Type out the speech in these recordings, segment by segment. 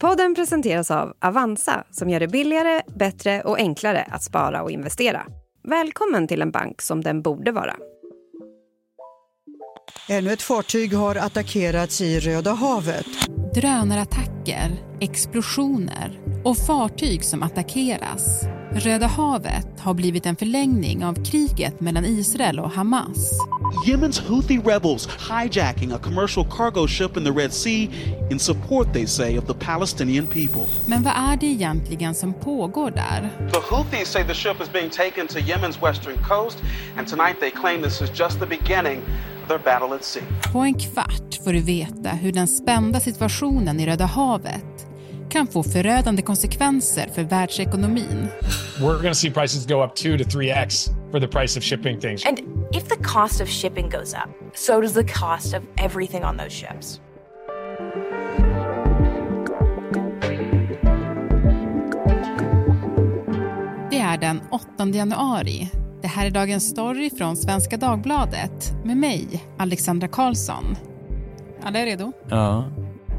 Podden presenteras av Avanza som gör det billigare, bättre och enklare att spara och investera. Välkommen till en bank som den borde vara. Ännu ett fartyg har attackerats i Röda havet. Drönarattacker, explosioner och fartyg som attackeras. Röda havet har blivit en förlängning av kriget mellan Israel och Hamas. Yemen's Houthi rebels hijacking a commercial cargo ship in the Red Sea in support, they say, of the Palestinian people. Men vad är det egentligen som pågår där? The Houthis say the ship is being taken to Yemen's western coast, and tonight they claim this is just the beginning of their battle at sea. På en kvart får du veta hur den spända situationen i Röda havet kan få förödande konsekvenser för världsekonomin. We're going to see prices go up 2 to 3x for the price of shipping things. And if the cost of shipping goes up, so does the cost of everything on those ships. Det är den 8 januari. Det här är dagens story från Svenska Dagbladet med mig, Alexandra Karlsson. Alla är redo? Ja.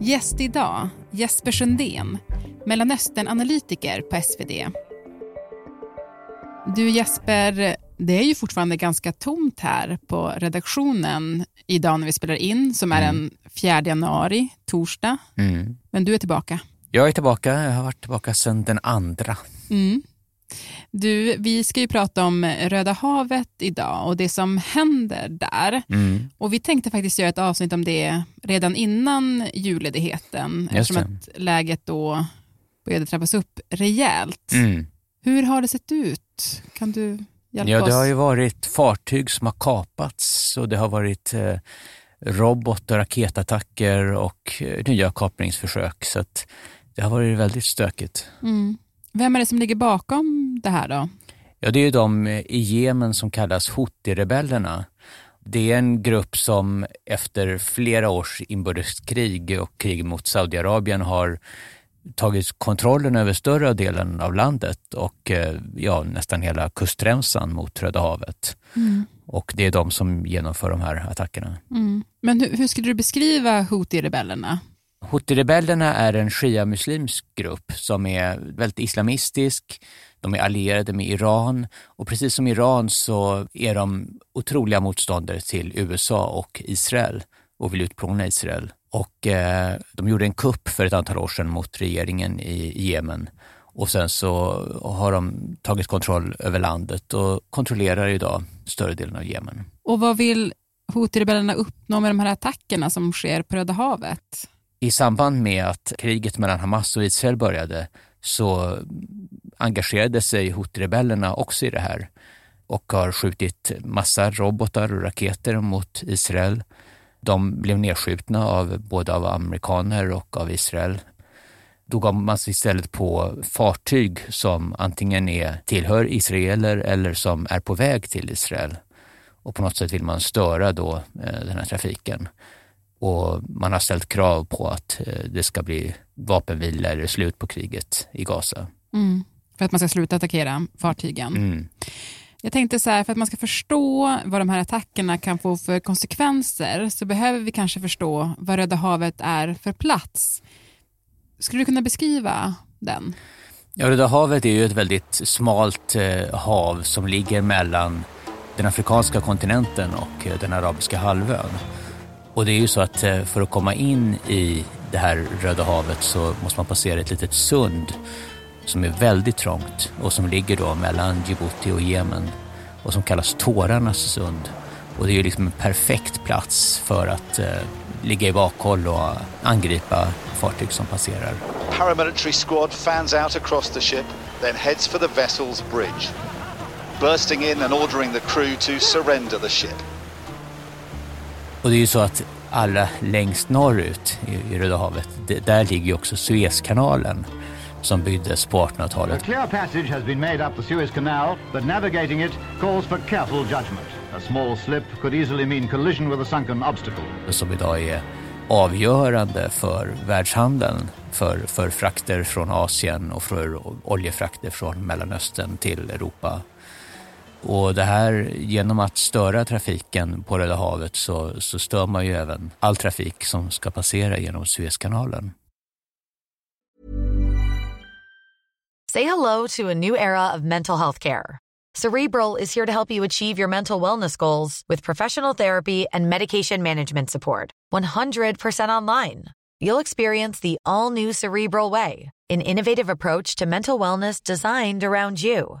Gäst idag, Jesper Sundén, Mellanösternanalytiker på SvD. Du Jesper, det är ju fortfarande ganska tomt här på redaktionen idag när vi spelar in, som är den 4 januari, torsdag. Mm. Men du är tillbaka. Jag är tillbaka. Jag har varit tillbaka sedan den andra. Mm. Du, vi ska ju prata om Röda havet idag och det som händer där. Mm. Och vi tänkte faktiskt göra ett avsnitt om det redan innan julledigheten eftersom att läget då började trappas upp rejält. Mm. Hur har det sett ut? Kan du hjälpa Ja, oss? det har ju varit fartyg som har kapats och det har varit eh, robot och raketattacker och eh, nya kapningsförsök. Så det har varit väldigt stökigt. Mm. Vem är det som ligger bakom det här då? Ja, det är ju de i Jemen som kallas Houthi-rebellerna. Det är en grupp som efter flera års inbördeskrig och krig mot Saudiarabien har tagit kontrollen över större delen av landet och eh, ja, nästan hela kustremsan mot Röda havet. Och det är de som genomför de här attackerna. Mm. Men hur, hur skulle du beskriva Houthi-rebellerna? Huthirebellerna är en shia-muslimsk grupp som är väldigt islamistisk. De är allierade med Iran och precis som Iran så är de otroliga motståndare till USA och Israel och vill utplåna Israel. Och eh, de gjorde en kupp för ett antal år sedan mot regeringen i Jemen och sen så har de tagit kontroll över landet och kontrollerar idag större delen av Jemen. Och vad vill Houthi-rebellerna uppnå med de här attackerna som sker på Röda havet? I samband med att kriget mellan Hamas och Israel började så engagerade sig Houthi-rebellerna också i det här och har skjutit massa robotar och raketer mot Israel. De blev nedskjutna av både av amerikaner och av Israel. Då gav man sig istället på fartyg som antingen är, tillhör israeler eller som är på väg till Israel. Och på något sätt vill man störa då eh, den här trafiken. Och man har ställt krav på att eh, det ska bli vapenvila eller slut på kriget i Gaza. Mm. För att man ska sluta attackera fartygen. Mm. Jag tänkte så här, för att man ska förstå vad de här attackerna kan få för konsekvenser så behöver vi kanske förstå vad Röda havet är för plats. Skulle du kunna beskriva den? Ja, Röda havet är ju ett väldigt smalt eh, hav som ligger mellan den afrikanska kontinenten och eh, den arabiska halvön. Och det är ju så att eh, för att komma in i det här Röda havet så måste man passera ett litet sund som är väldigt trångt och som ligger då mellan Djibouti och Jemen och som kallas Tårarnas sund. Och det är ju liksom en perfekt plats för att eh, ligga i bakhåll och angripa fartyg som passerar. paramilitary squad fans out across the ship, then heads for the vessel's bridge, bursting in and ordering the crew to surrender the ship. Och det är ju så att allra längst norrut i, i Röda havet, det, där ligger ju också Suezkanalen som byggdes på 1800-talet. A clear passage has been made up the Suez Canal, but navigating it calls for careful judgment. A small slip could easily mean collision with a sunken obstacle. som idag är avgörande för världshandeln, för, för frakter från Asien och för oljefrakter från Mellanöstern till Europa. Och det här, genom att störa trafiken på Röda havet så, så stör man ju även all trafik som ska passera genom Suezkanalen. Say hello to a new era of mental health care. Cerebral is here to help you achieve your mental wellness goals with professional therapy and medication management support. 100% online. You'll experience the all new Cerebral Way, an innovative approach to mental wellness designed around you.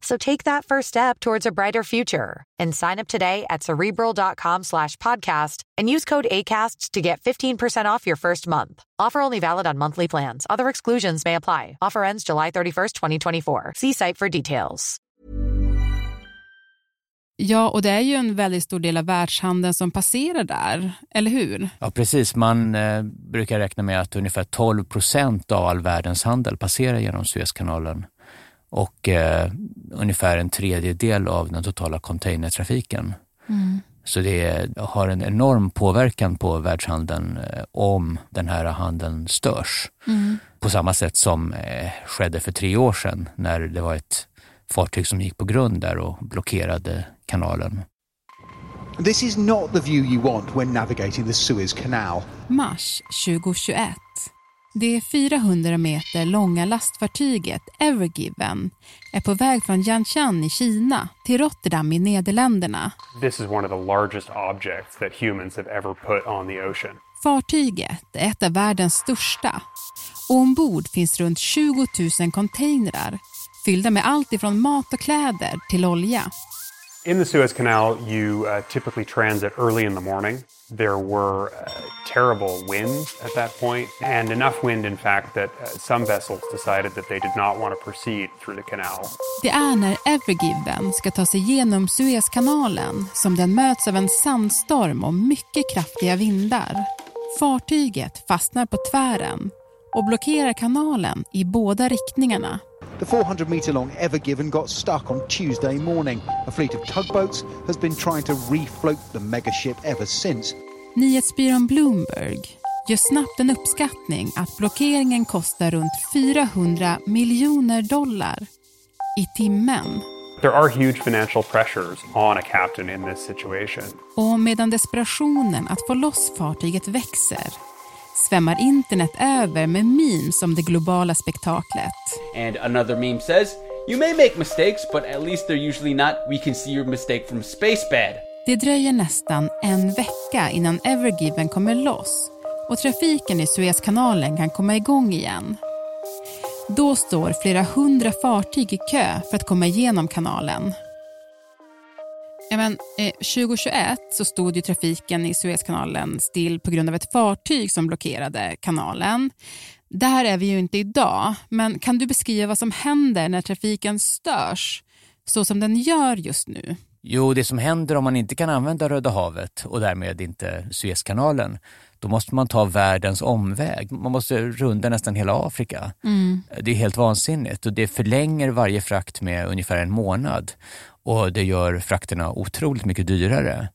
So take that first step towards a brighter future and sign up today at cerebral.com slash podcast and use code ACasts to get 15% off your first month. Offer only valid on monthly plans. Other exclusions may apply. Offer ends July 31st, 2024. See site for details. Ja, och det är ju en väldigt stor del av världshandeln som passerar där, eller hur? Ja, precis. Man eh, brukar räkna med att ungefär 12 procent av all världens handel passerar genom Suezkanalen och eh, ungefär en tredjedel av den totala containertrafiken. Mm. Så det har en enorm påverkan på världshandeln eh, om den här handeln störs. Mm. På samma sätt som eh, skedde för tre år sedan när det var ett fartyg som gick på grund där och blockerade kanalen. This is not the view you want when navigating the Suez Canal. Mars 2021. Det 400 meter långa lastfartyget Evergiven är på väg från Yanshan i Kina till Rotterdam i Nederländerna. This is one of the largest objects that humans have ever put on the ocean. Fartyget är ett av världens största och ombord finns runt 20 000 containrar fyllda med allt ifrån mat och kläder till olja. In the Suez Canal, you uh, typically transit early in the morning. There were uh, terrible winds at that point, and enough wind, in fact, that uh, some vessels decided that they did not want to proceed through the canal. Det är när Evergiven ska ta sig genom Suezkanalen som den möts av en sandstorm och mycket kraftiga vindar. Fartyget fastnar på tvären och blockerar kanalen i båda riktningarna. The 400 metre long Ever Given got stuck on Tuesday morning. A fleet of tugboats has been trying to refloat the megaship ever since. Nyhetsbyrån Bloomberg gör snabbt en uppskattning att blockeringen kostar runt 400 miljoner dollar i timmen. There are huge financial pressures on a captain in this situation. Och medan desperationen att få loss fartyget växer svämmar internet över med memes om det globala spektaklet. And another meme says, You may make mistakes, but at least they're usually not we can see your mistake from space bad. Det dröjer nästan en vecka innan Evergiven kommer loss och trafiken i Suezkanalen kan komma igång igen. Då står flera hundra fartyg i kö för att komma igenom kanalen. Ja, men, eh, 2021 så stod ju trafiken i Suezkanalen still på grund av ett fartyg som blockerade kanalen. Där är vi ju inte idag, men kan du beskriva vad som händer när trafiken störs så som den gör just nu? Jo, det som händer om man inte kan använda Röda havet och därmed inte Suezkanalen, då måste man ta världens omväg. Man måste runda nästan hela Afrika. Mm. Det är helt vansinnigt och det förlänger varje frakt med ungefär en månad och det gör frakterna otroligt mycket dyrare.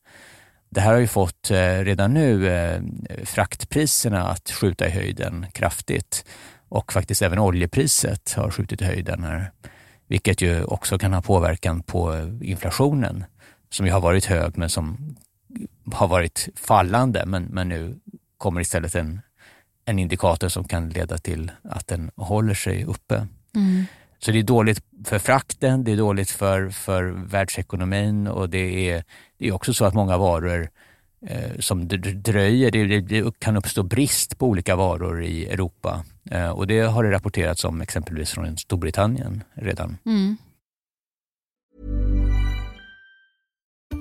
Det här har ju fått eh, redan nu eh, fraktpriserna att skjuta i höjden kraftigt och faktiskt även oljepriset har skjutit i höjden här, vilket ju också kan ha påverkan på inflationen som ju har varit hög men som har varit fallande men, men nu kommer istället en, en indikator som kan leda till att den håller sig uppe. Mm. Så det är dåligt för frakten, det är dåligt för, för världsekonomin och det är, det är också så att många varor eh, som dröjer, det, det, kan uppstå brist på olika varor i Europa. Eh, och det har det rapporterats om exempelvis från Storbritannien redan. Mm.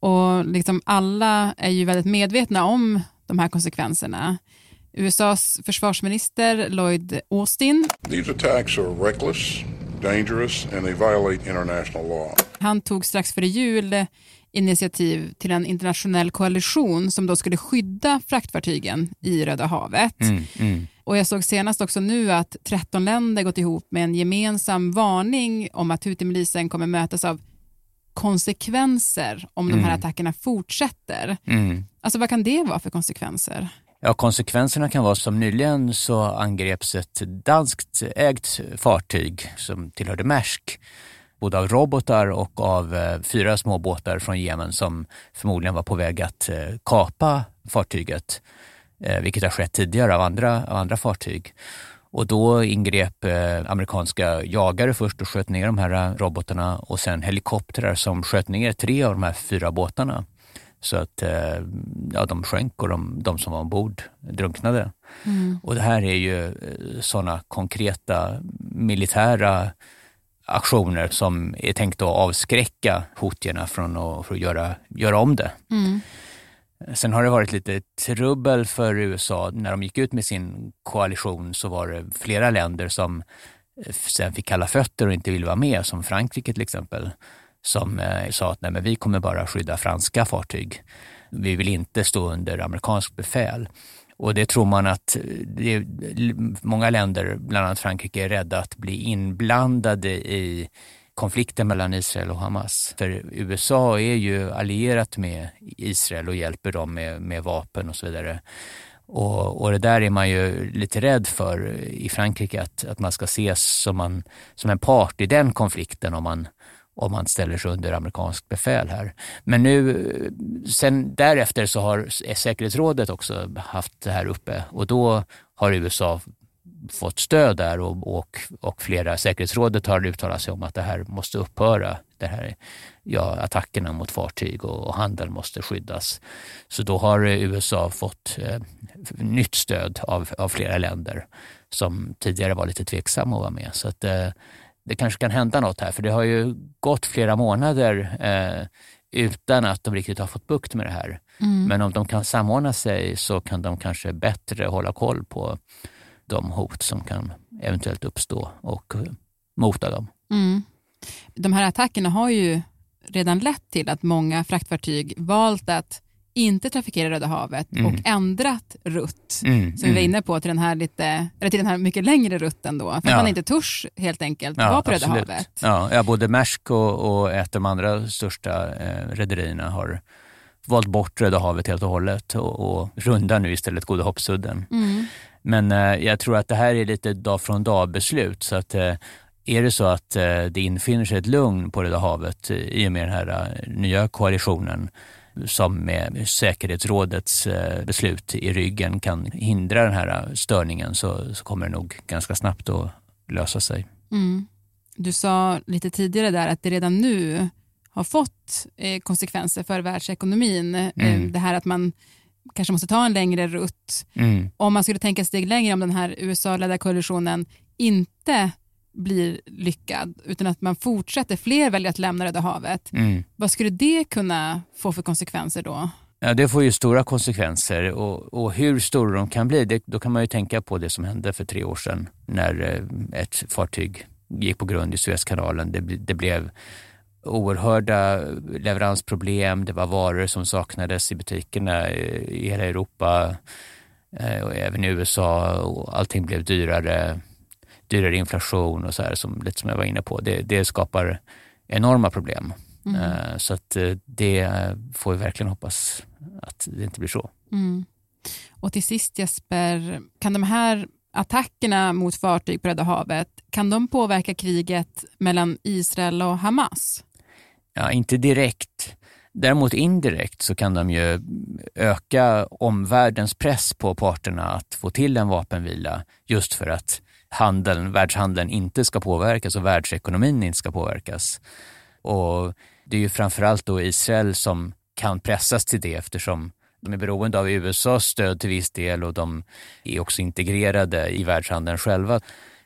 Och liksom alla är ju väldigt medvetna om de här konsekvenserna. USAs försvarsminister Lloyd Austin. These attacks are reckless, dangerous and they violate international law. Han tog strax före jul initiativ till en internationell koalition som då skulle skydda fraktfartygen i Röda havet. Mm, mm. Och jag såg senast också nu att 13 länder gått ihop med en gemensam varning om att Houthi-milisen kommer mötas av konsekvenser om de här Mm. attackerna fortsätter. Mm. Alltså vad kan det vara för konsekvenser? Ja, konsekvenserna kan vara som nyligen så angreps ett danskt ägt fartyg som tillhörde Maersk, både av robotar och av eh, fyra små båtar från Jemen som förmodligen var på väg att eh, kapa fartyget, eh, vilket har skett tidigare av andra, av andra fartyg. Och då ingrep eh, amerikanska jagare först och sköt ner de här eh, robotarna och sen helikoptrar som sköt ner tre av de här fyra båtarna. Så att eh, ja, de sjönk och de, de som var ombord drunknade. Mm. Och det här är ju sådana konkreta militära aktioner som är tänkta att avskräcka hotierna från att, att göra, göra om det. Mm. Sen har det varit lite trubbel för USA. När de gick ut med sin koalition så var det flera länder som eh, sen fick kalla fötter och inte ville vara med, som Frankrike till exempel, som eh, sa att nej, men vi kommer bara skydda franska fartyg. Vi vill inte stå under amerikansk befäl. Och det tror man att eh, det, många länder, bland annat Frankrike, är rädda att bli inblandade i konflikten mellan Israel och Hamas. För USA är ju allierat med Israel och hjälper dem med, med vapen och så vidare. Och, och det där är man ju lite rädd för i Frankrike, att, att man ska ses som, man, som en part i den konflikten om man, om man ställer sig under amerikansk befäl här. Men nu, sen därefter så har säkerhetsrådet också haft det här uppe och då har USA fått stöd där och, och, och flera säkerhetsrådet har uttalat sig om att det här måste upphöra. Det här, ja, attackerna mot fartyg och, och handel måste skyddas. Så då har USA fått eh, nytt stöd av, av flera länder som tidigare var lite tveksamma att vara med. Så att, eh, det kanske kan hända något här, för det har ju gått flera månader eh, utan att de riktigt har fått bukt med det här. Mm. Men om de kan samordna sig så kan de kanske bättre hålla koll på de hot som kan eventuellt uppstå och mota dem. Mm. De här attackerna har ju redan lett till att många fraktfartyg valt att inte trafikera Röda havet Mm. och ändrat rutt, Mm, som vi var mm. inne på, till den här, lite, eller till den här mycket längre rutten då, för att Ja. man inte törs helt enkelt vara på Röda absolut. havet. Ja, ja, både Maersk och, och ett av de andra största eh, rederierna har valt bort Röda havet helt och hållet och, och rundar nu istället Goda hoppsudden. Mm. Men eh, jag tror att det här är lite dag från dag beslut så att eh, är det så att eh, det infinner sig ett lugn på Röda havet i och med den här nya koalitionen som med säkerhetsrådets beslut i ryggen kan hindra den här störningen så, så kommer det nog ganska snabbt att lösa sig. Mm. Du sa lite tidigare där att det redan nu har fått konsekvenser för världsekonomin. Mm. det här att man kanske måste ta en längre rutt. Mm. Om man skulle tänka ett steg längre om den här USA-ledda koalitionen inte blir lyckad utan att man fortsätter, fler väljer att lämna Röda havet. Mm. Vad skulle det kunna få för konsekvenser då? Ja, det får ju stora konsekvenser och, och hur stora de kan bli, det, då kan man ju tänka på det som hände för tre år sedan när eh, ett fartyg gick på grund i Suezkanalen. Det, det blev oerhörda leveransproblem, det var varor som saknades i butikerna i hela Europa eh, och även i USA och allting blev dyrare, dyrare inflation och så här, som, lite som jag var inne på. Det, det skapar enorma problem. Mm. Eh, Så att eh, det får vi verkligen hoppas att det inte blir så. Mm. Och till sist Jesper, kan de här attackerna mot fartyg på Röda havet, kan de påverka kriget mellan Israel och Hamas? Ja, inte direkt. Däremot indirekt så kan de ju öka omvärldens press på parterna att få till en vapenvila just för att handeln, världshandeln inte ska påverkas och världsekonomin inte ska påverkas. Och det är ju framförallt då Israel som kan pressas till det eftersom de är beroende av USAs stöd till viss del och de är också integrerade i världshandeln själva.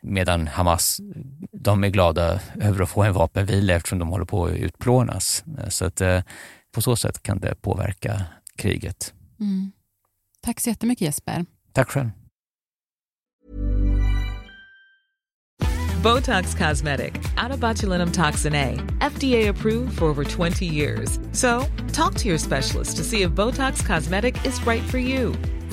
Medan Hamas, de är glada över att få en vapenvila eftersom de håller på att utplånas. Så att, eh, på så sätt kan det påverka kriget. Mm. Tack så jättemycket Jesper. Tack själv. Botox Cosmetic, out of botulinum toxin A, FDA approved for over 20 years. So, talk to your specialist to see if Botox Cosmetic is right for you.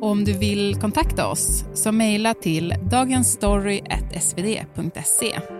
Om du vill kontakta oss så mejla till dagensstory.svd.se.